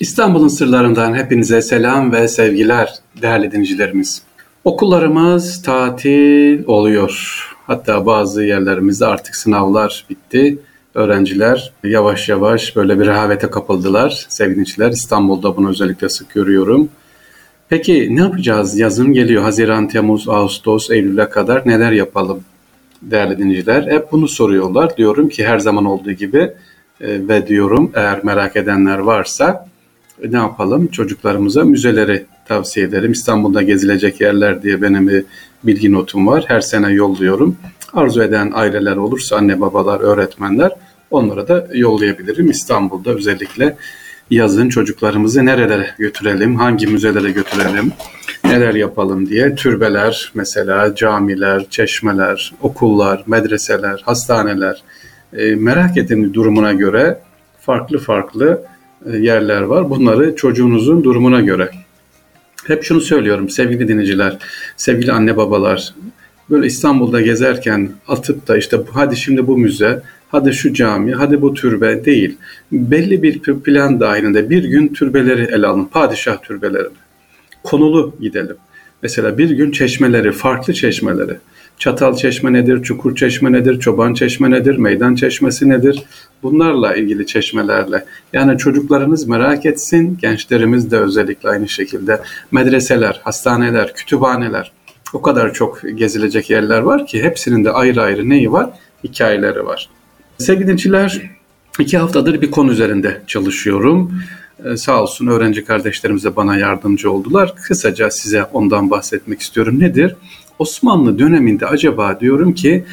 İstanbul'un sırlarından hepinize selam ve sevgiler değerli dinleyicilerimiz. Okullarımız tatil oluyor. Hatta bazı yerlerimizde artık sınavlar bitti. Öğrenciler yavaş yavaş böyle bir rehavete kapıldılar. Sevgiliciler İstanbul'da bunu özellikle sık görüyorum. Peki ne yapacağız? Yazın geliyor. Haziran, Temmuz, Ağustos, Eylül'e kadar neler yapalım? Değerli dinleyiciler hep bunu soruyorlar. Diyorum ki her zaman olduğu gibi e, ve diyorum eğer merak edenler varsa ne yapalım? Çocuklarımıza müzeleri tavsiye ederim. İstanbul'da gezilecek yerler diye benim bir bilgi notum var. Her sene yolluyorum. Arzu eden aileler olursa anne babalar, öğretmenler onlara da yollayabilirim. İstanbul'da özellikle yazın çocuklarımızı nerelere götürelim, hangi müzelere götürelim, neler yapalım diye türbeler mesela, camiler, çeşmeler, okullar, medreseler, hastaneler e, merak ettiğiniz durumuna göre farklı farklı e, yerler var. Bunları çocuğunuzun durumuna göre. Hep şunu söylüyorum sevgili dinleyiciler, sevgili anne babalar. Böyle İstanbul'da gezerken atıp da işte hadi şimdi bu müze, hadi şu cami, hadi bu türbe değil. Belli bir plan dahilinde bir gün türbeleri ele alın, padişah türbelerini. Konulu gidelim. Mesela bir gün çeşmeleri, farklı çeşmeleri. Çatal çeşme nedir, çukur çeşme nedir, çoban çeşme nedir, meydan çeşmesi nedir? Bunlarla ilgili çeşmelerle. Yani çocuklarınız merak etsin, gençlerimiz de özellikle aynı şekilde. Medreseler, hastaneler, kütüphaneler. O kadar çok gezilecek yerler var ki hepsinin de ayrı ayrı neyi var? Hikayeleri var. Sevgili dinleyiciler, iki haftadır bir konu üzerinde çalışıyorum. Ee, sağ olsun öğrenci kardeşlerimiz de bana yardımcı oldular. Kısaca size ondan bahsetmek istiyorum. Nedir? Osmanlı döneminde acaba diyorum ki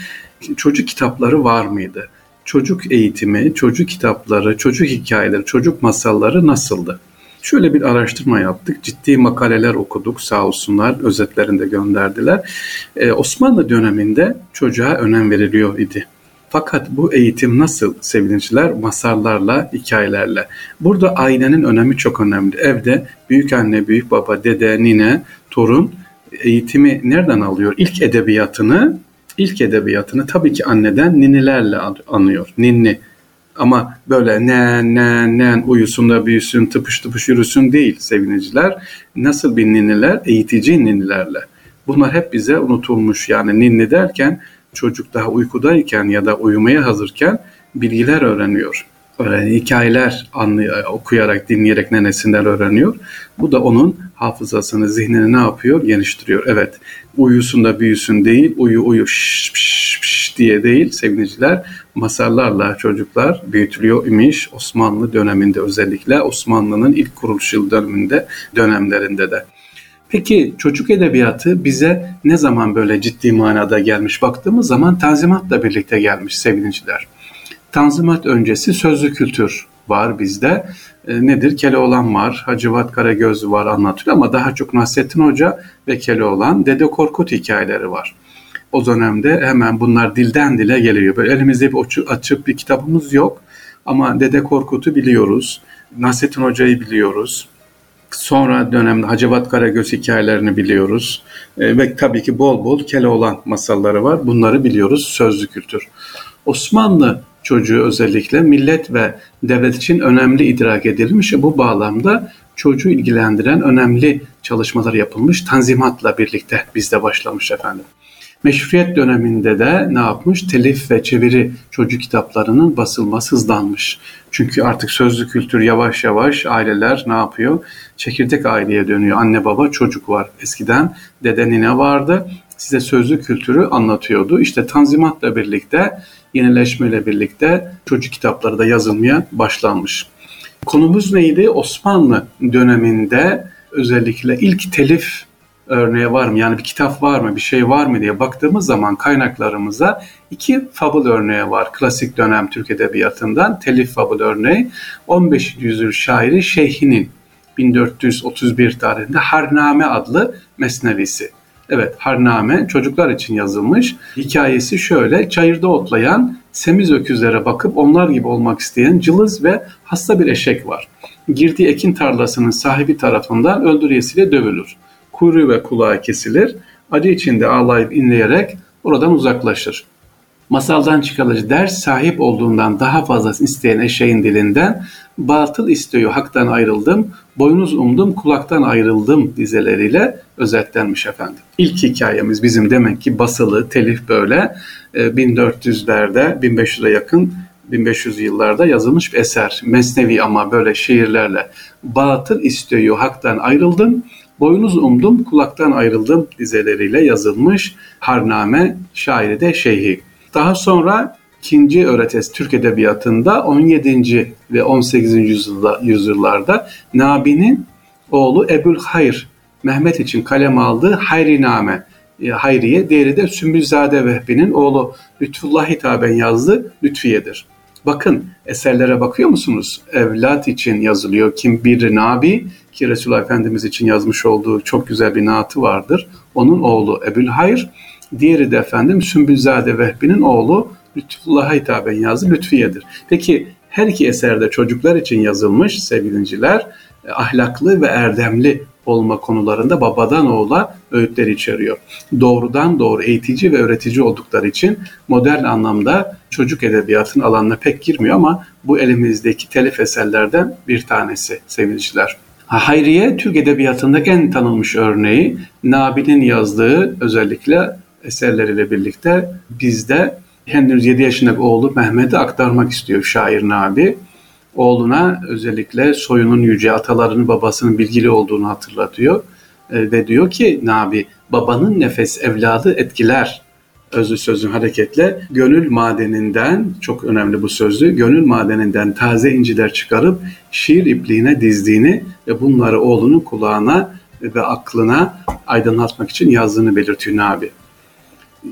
çocuk kitapları var mıydı? Çocuk eğitimi, çocuk kitapları, çocuk hikayeleri, çocuk masalları nasıldı? Şöyle bir araştırma yaptık. Ciddi makaleler okuduk sağ olsunlar. Özetlerinde gönderdiler. Ee, Osmanlı döneminde çocuğa önem veriliyor idi. Fakat bu eğitim nasıl sevgiliciler? Masallarla, hikayelerle. Burada ailenin önemi çok önemli. Evde büyük anne, büyük baba, dede, nine, torun eğitimi nereden alıyor? İlk edebiyatını, ilk edebiyatını tabii ki anneden ninilerle anıyor. Ninni. Ama böyle ne ne ne uyusun da büyüsün, tıpış tıpış yürüsün değil sevgiliciler. Nasıl bir ninniler? Eğitici ninnilerle. Bunlar hep bize unutulmuş. Yani ninni derken çocuk daha uykudayken ya da uyumaya hazırken bilgiler öğreniyor. Öyle hikayeler anlıyor, okuyarak, dinleyerek nenesinden öğreniyor. Bu da onun hafızasını, zihnini ne yapıyor? Geniştiriyor. Evet, uyusun da büyüsün değil, uyu uyu şş, şş, şş diye değil sevgiliciler. Masallarla çocuklar büyütülüyor imiş Osmanlı döneminde özellikle Osmanlı'nın ilk kuruluş yıl döneminde dönemlerinde de. Peki çocuk edebiyatı bize ne zaman böyle ciddi manada gelmiş baktığımız zaman Tanzimat'la birlikte gelmiş sevgiliciler. Tanzimat öncesi sözlü kültür var bizde. E, nedir? Keloğlan var, Hacivat Karagöz var anlatılıyor ama daha çok Nasrettin Hoca ve Keloğlan, Dede Korkut hikayeleri var. O dönemde hemen bunlar dilden dile geliyor. Böyle elimizde bir açıp bir kitabımız yok ama Dede Korkut'u biliyoruz. Nasrettin Hoca'yı biliyoruz. Sonra dönemde Hacivat Karagöz hikayelerini biliyoruz. E, ve tabii ki bol bol Keloğlan masalları var. Bunları biliyoruz sözlü kültür. Osmanlı çocuğu özellikle millet ve devlet için önemli idrak edilmiş. Bu bağlamda çocuğu ilgilendiren önemli çalışmalar yapılmış. Tanzimatla birlikte bizde başlamış efendim. Meşrutiyet döneminde de ne yapmış? Telif ve çeviri çocuk kitaplarının basılması hızlanmış. Çünkü artık sözlü kültür yavaş yavaş aileler ne yapıyor? Çekirdek aileye dönüyor. Anne baba çocuk var. Eskiden dede nine vardı. Size sözlü kültürü anlatıyordu. İşte Tanzimat'la birlikte, yenileşmeyle birlikte çocuk kitapları da yazılmaya başlanmış. Konumuz neydi? Osmanlı döneminde özellikle ilk telif örneği var mı? Yani bir kitap var mı? Bir şey var mı diye baktığımız zaman kaynaklarımıza iki fabul örneği var. Klasik dönem Türk Edebiyatı'ndan telif fabul örneği 15. yüzyıl şairi Şeyhi'nin 1431 tarihinde Harname adlı mesnevisi. Evet Harname çocuklar için yazılmış. Hikayesi şöyle çayırda otlayan semiz öküzlere bakıp onlar gibi olmak isteyen cılız ve hasta bir eşek var. Girdiği ekin tarlasının sahibi tarafından öldürüyesiyle dövülür kuyruğu ve kulağı kesilir. Acı içinde ağlayıp inleyerek oradan uzaklaşır. masaldan çıkarıcı ders sahip olduğundan daha fazlasını isteyen eşeğin dilinden batıl istiyor haktan ayrıldım, boynuz umdum kulaktan ayrıldım dizeleriyle özetlenmiş efendim. İlk hikayemiz bizim demek ki basılı, telif böyle 1400'lerde, e, 1500'e yakın 1500 yıllarda yazılmış bir eser. Mesnevi ama böyle şiirlerle. Batıl istiyor haktan ayrıldım, boynuz umdum kulaktan ayrıldım dizeleriyle yazılmış Harname şairi de şeyhi. Daha sonra ikinci öğretes Türk Edebiyatı'nda 17. ve 18. yüzyılda, yüzyıllarda Nabi'nin oğlu Ebul Hayr Mehmet için kalem aldığı Hayriname e, Hayriye, diğeri de Sümbülzade Vehbi'nin oğlu Lütfullah hitaben yazdığı Lütfiye'dir. Bakın eserlere bakıyor musunuz? Evlat için yazılıyor. Kim bir Nabi ki Resulullah Efendimiz için yazmış olduğu çok güzel bir naatı vardır. Onun oğlu Ebul Hayr Diğeri de efendim Sümbülzade Vehbi'nin oğlu Lütfullah'a hitaben yazdı Lütfiye'dir. Peki her iki eserde çocuklar için yazılmış sevgilinciler e, ahlaklı ve erdemli olma konularında babadan oğula öğütler içeriyor. Doğrudan doğru eğitici ve öğretici oldukları için modern anlamda çocuk edebiyatının alanına pek girmiyor ama bu elimizdeki telif eserlerden bir tanesi sevgiliciler. Hayriye Türk Edebiyatı'ndaki en tanınmış örneği Nabi'nin yazdığı özellikle eserleriyle birlikte bizde henüz 7 yaşındaki oğlu Mehmet'e aktarmak istiyor şair Nabi. Oğluna özellikle soyunun yüce atalarının babasının bilgili olduğunu hatırlatıyor. E, ve diyor ki Nabi babanın nefes evladı etkiler özlü sözün hareketle gönül madeninden çok önemli bu sözlü gönül madeninden taze inciler çıkarıp şiir ipliğine dizdiğini ve bunları oğlunun kulağına ve aklına aydınlatmak için yazdığını belirtiyor Nabi.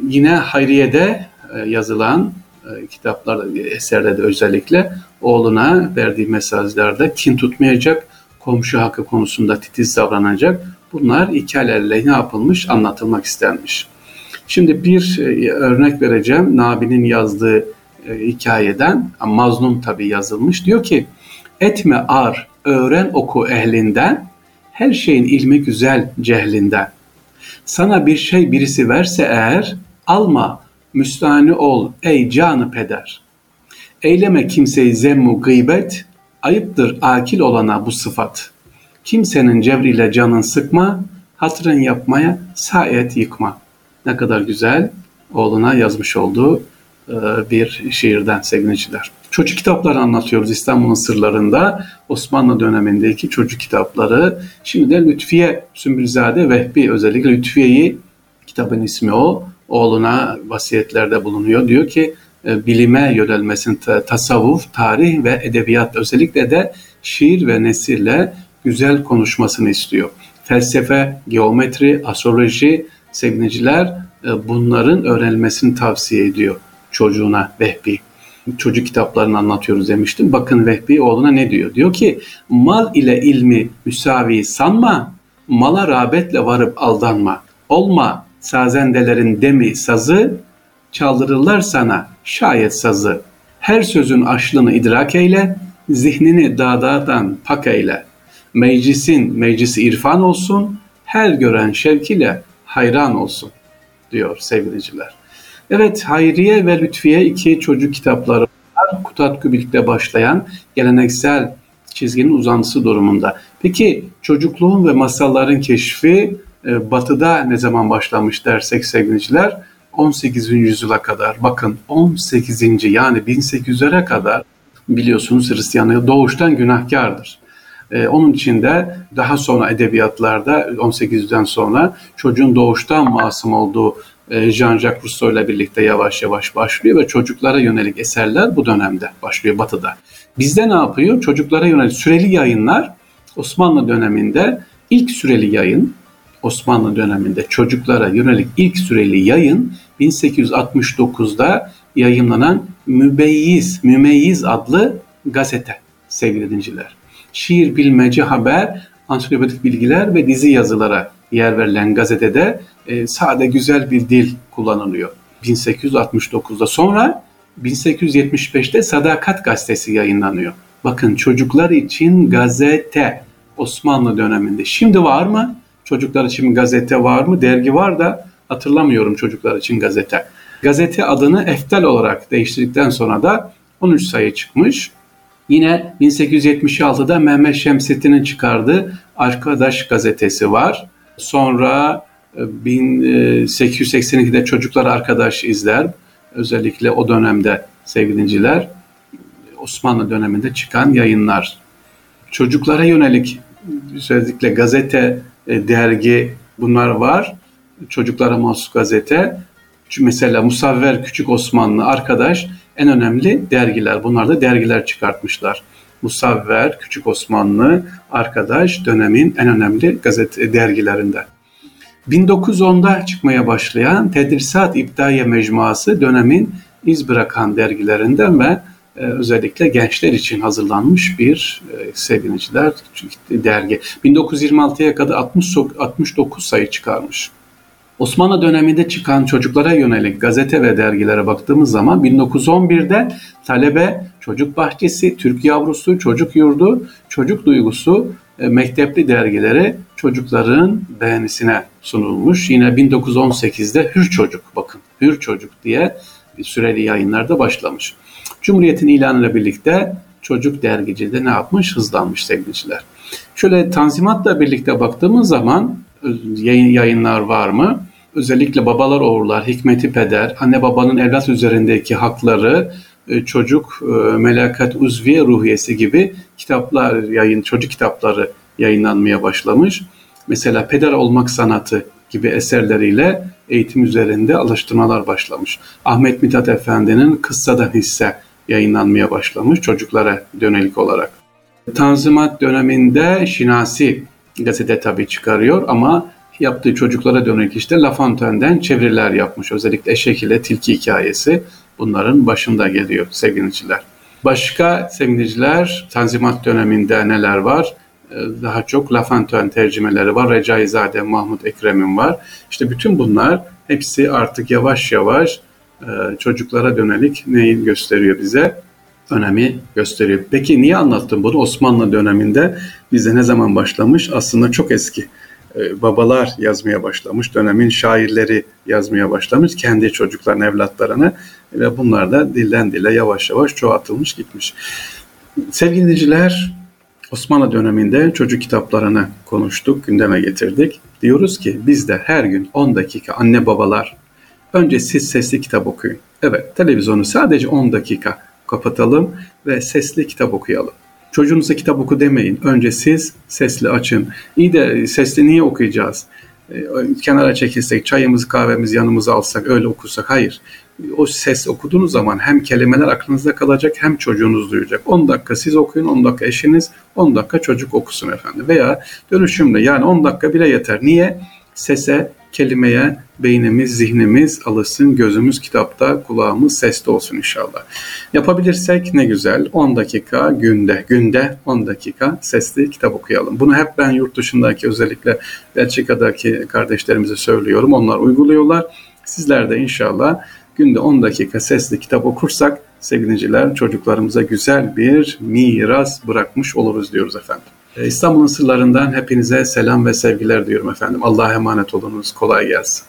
Yine Hayriye'de e, yazılan e, kitaplarda, eserlerde özellikle oğluna verdiği mesajlarda kin tutmayacak, komşu hakkı konusunda titiz davranacak. Bunlar hikayelerle ne yapılmış, anlatılmak istenmiş. Şimdi bir e, örnek vereceğim. Nabi'nin yazdığı hikayeden, mazlum tabi yazılmış. Diyor ki, etme ar, öğren oku ehlinden, her şeyin ilmi güzel cehlinden. Sana bir şey birisi verse eğer, alma, müstahni ol ey canı peder. Eyleme kimseyi zemmu gıybet, ayıptır akil olana bu sıfat. Kimsenin cevriyle canın sıkma, hatırın yapmaya sayet yıkma. Ne kadar güzel oğluna yazmış olduğu e, bir şiirden sevgiliciler. Çocuk kitapları anlatıyoruz İstanbul'un sırlarında. Osmanlı dönemindeki çocuk kitapları. Şimdi de Lütfiye Sümbülzade Vehbi özellikle Lütfiye'yi kitabın ismi o. Oğluna vasiyetlerde bulunuyor. Diyor ki bilime yönelmesin tasavvuf, tarih ve edebiyat özellikle de şiir ve nesille güzel konuşmasını istiyor. Felsefe, geometri, astroloji, sevgiliciler e, bunların öğrenilmesini tavsiye ediyor çocuğuna Vehbi çocuk kitaplarını anlatıyoruz demiştim. Bakın Vehbi oğluna ne diyor? Diyor ki mal ile ilmi müsavi sanma, mala rağbetle varıp aldanma. Olma sazendelerin demi sazı, çaldırırlar sana şayet sazı. Her sözün aşlını idrak eyle, zihnini dağdağdan pak eyle. Meclisin meclisi irfan olsun, her gören şevkiyle hayran olsun diyor sevgiliciler. Evet Hayriye ve Lütfiye iki çocuk kitapları var. Kutat Kübik'te başlayan geleneksel çizginin uzantısı durumunda. Peki çocukluğun ve masalların keşfi e, batıda ne zaman başlamış dersek sevgiliciler 18. yüzyıla kadar bakın 18. yani 1800'lere kadar biliyorsunuz Hristiyanlığı doğuştan günahkardır. Ee, onun için de daha sonra edebiyatlarda 1800'den sonra çocuğun doğuştan masum olduğu e, Jean-Jacques Rousseau ile birlikte yavaş yavaş başlıyor ve çocuklara yönelik eserler bu dönemde başlıyor Batı'da. Bizde ne yapıyor? Çocuklara yönelik süreli yayınlar Osmanlı döneminde ilk süreli yayın Osmanlı döneminde çocuklara yönelik ilk süreli yayın 1869'da yayınlanan Mübeyyiz, Mümeyyiz adlı gazete sevgili dinciler. Şiir, bilmece, haber, ansiklopedik bilgiler ve dizi yazılara yer verilen gazetede e, sade güzel bir dil kullanılıyor. 1869'da sonra 1875'te Sadakat Gazetesi yayınlanıyor. Bakın çocuklar için gazete Osmanlı döneminde. Şimdi var mı? Çocuklar için gazete var mı? Dergi var da hatırlamıyorum çocuklar için gazete. Gazete adını Eftel olarak değiştirdikten sonra da 13 sayı çıkmış. Yine 1876'da Mehmet Şemsettin'in çıkardığı Arkadaş gazetesi var. Sonra 1882'de e, Çocuklar Arkadaş izler. Özellikle o dönemde sevgili dinciler Osmanlı döneminde çıkan yayınlar. Çocuklara yönelik özellikle gazete, e, dergi bunlar var. Çocuklara mahsus gazete. Mesela Musavver Küçük Osmanlı arkadaş en önemli dergiler. Bunlar da dergiler çıkartmışlar. Musavver Küçük Osmanlı arkadaş dönemin en önemli gazete dergilerinden. 1910'da çıkmaya başlayan Tedrisat İbdaiye Mecmuası dönemin iz bırakan dergilerinden ve özellikle gençler için hazırlanmış bir e, sevgiliciler dergi. 1926'ya kadar 60, 69 sayı çıkarmış. Osmanlı döneminde çıkan çocuklara yönelik gazete ve dergilere baktığımız zaman 1911'de Talebe, Çocuk Bahçesi, Türk Yavrusu, Çocuk Yurdu, Çocuk Duygusu, e, mektepli dergileri çocukların beğenisine sunulmuş. Yine 1918'de Hür Çocuk, bakın Hür Çocuk diye bir süreli yayınlarda başlamış. Cumhuriyet'in ilanıyla birlikte çocuk dergici de ne yapmış? Hızlanmış sevgiliciler. Şöyle Tanzimat'la birlikte baktığımız zaman yayın, yayınlar var mı? Özellikle babalar oğullar, hikmeti peder, anne babanın evlat üzerindeki hakları, e, çocuk e, melakat uzviye ruhiyesi gibi kitaplar yayın çocuk kitapları yayınlanmaya başlamış. Mesela peder olmak sanatı gibi eserleriyle eğitim üzerinde alıştırmalar başlamış. Ahmet Mithat Efendi'nin Kıssadan Hisse yayınlanmaya başlamış çocuklara dönelik olarak. Tanzimat döneminde Şinasi gazete tabii çıkarıyor ama yaptığı çocuklara dönelik işte La Fontaine'den çeviriler yapmış. Özellikle Eşek ile Tilki hikayesi bunların başında geliyor sevgiliciler. Başka sevgiliciler Tanzimat döneminde neler var? Ee, daha çok La Fontaine tercümeleri var. Recaizade, Mahmut Ekrem'in var. İşte bütün bunlar hepsi artık yavaş yavaş e, çocuklara dönelik neyi gösteriyor bize? Önemi gösteriyor. Peki niye anlattım bunu? Osmanlı döneminde bize ne zaman başlamış? Aslında çok eski. E, babalar yazmaya başlamış, dönemin şairleri yazmaya başlamış kendi çocukların evlatlarını ve bunlar da dilden dile yavaş yavaş çoğaltılmış gitmiş. Sevgili dinleyiciler, Osmanlı döneminde çocuk kitaplarını konuştuk, gündeme getirdik. Diyoruz ki biz de her gün 10 dakika anne babalar önce siz sesli kitap okuyun. Evet, televizyonu sadece 10 dakika kapatalım ve sesli kitap okuyalım. Çocuğunuza kitap oku demeyin. Önce siz sesli açın. İyi de sesli niye okuyacağız? E, kenara çekilsek, çayımızı kahvemizi yanımıza alsak, öyle okursak. Hayır. O ses okuduğunuz zaman hem kelimeler aklınızda kalacak hem çocuğunuz duyacak. 10 dakika siz okuyun, 10 dakika eşiniz, 10 dakika çocuk okusun efendim. Veya dönüşümle yani 10 dakika bile yeter. Niye? Sese, kelimeye beynimiz, zihnimiz alışsın, gözümüz kitapta, kulağımız seste olsun inşallah. Yapabilirsek ne güzel 10 dakika günde, günde 10 dakika sesli kitap okuyalım. Bunu hep ben yurt dışındaki özellikle Belçika'daki kardeşlerimize söylüyorum. Onlar uyguluyorlar. Sizler de inşallah günde 10 dakika sesli kitap okursak sevgiliciler çocuklarımıza güzel bir miras bırakmış oluruz diyoruz efendim. E, İstanbul'un sırlarından hepinize selam ve sevgiler diyorum efendim. Allah'a emanet olunuz. Kolay gelsin.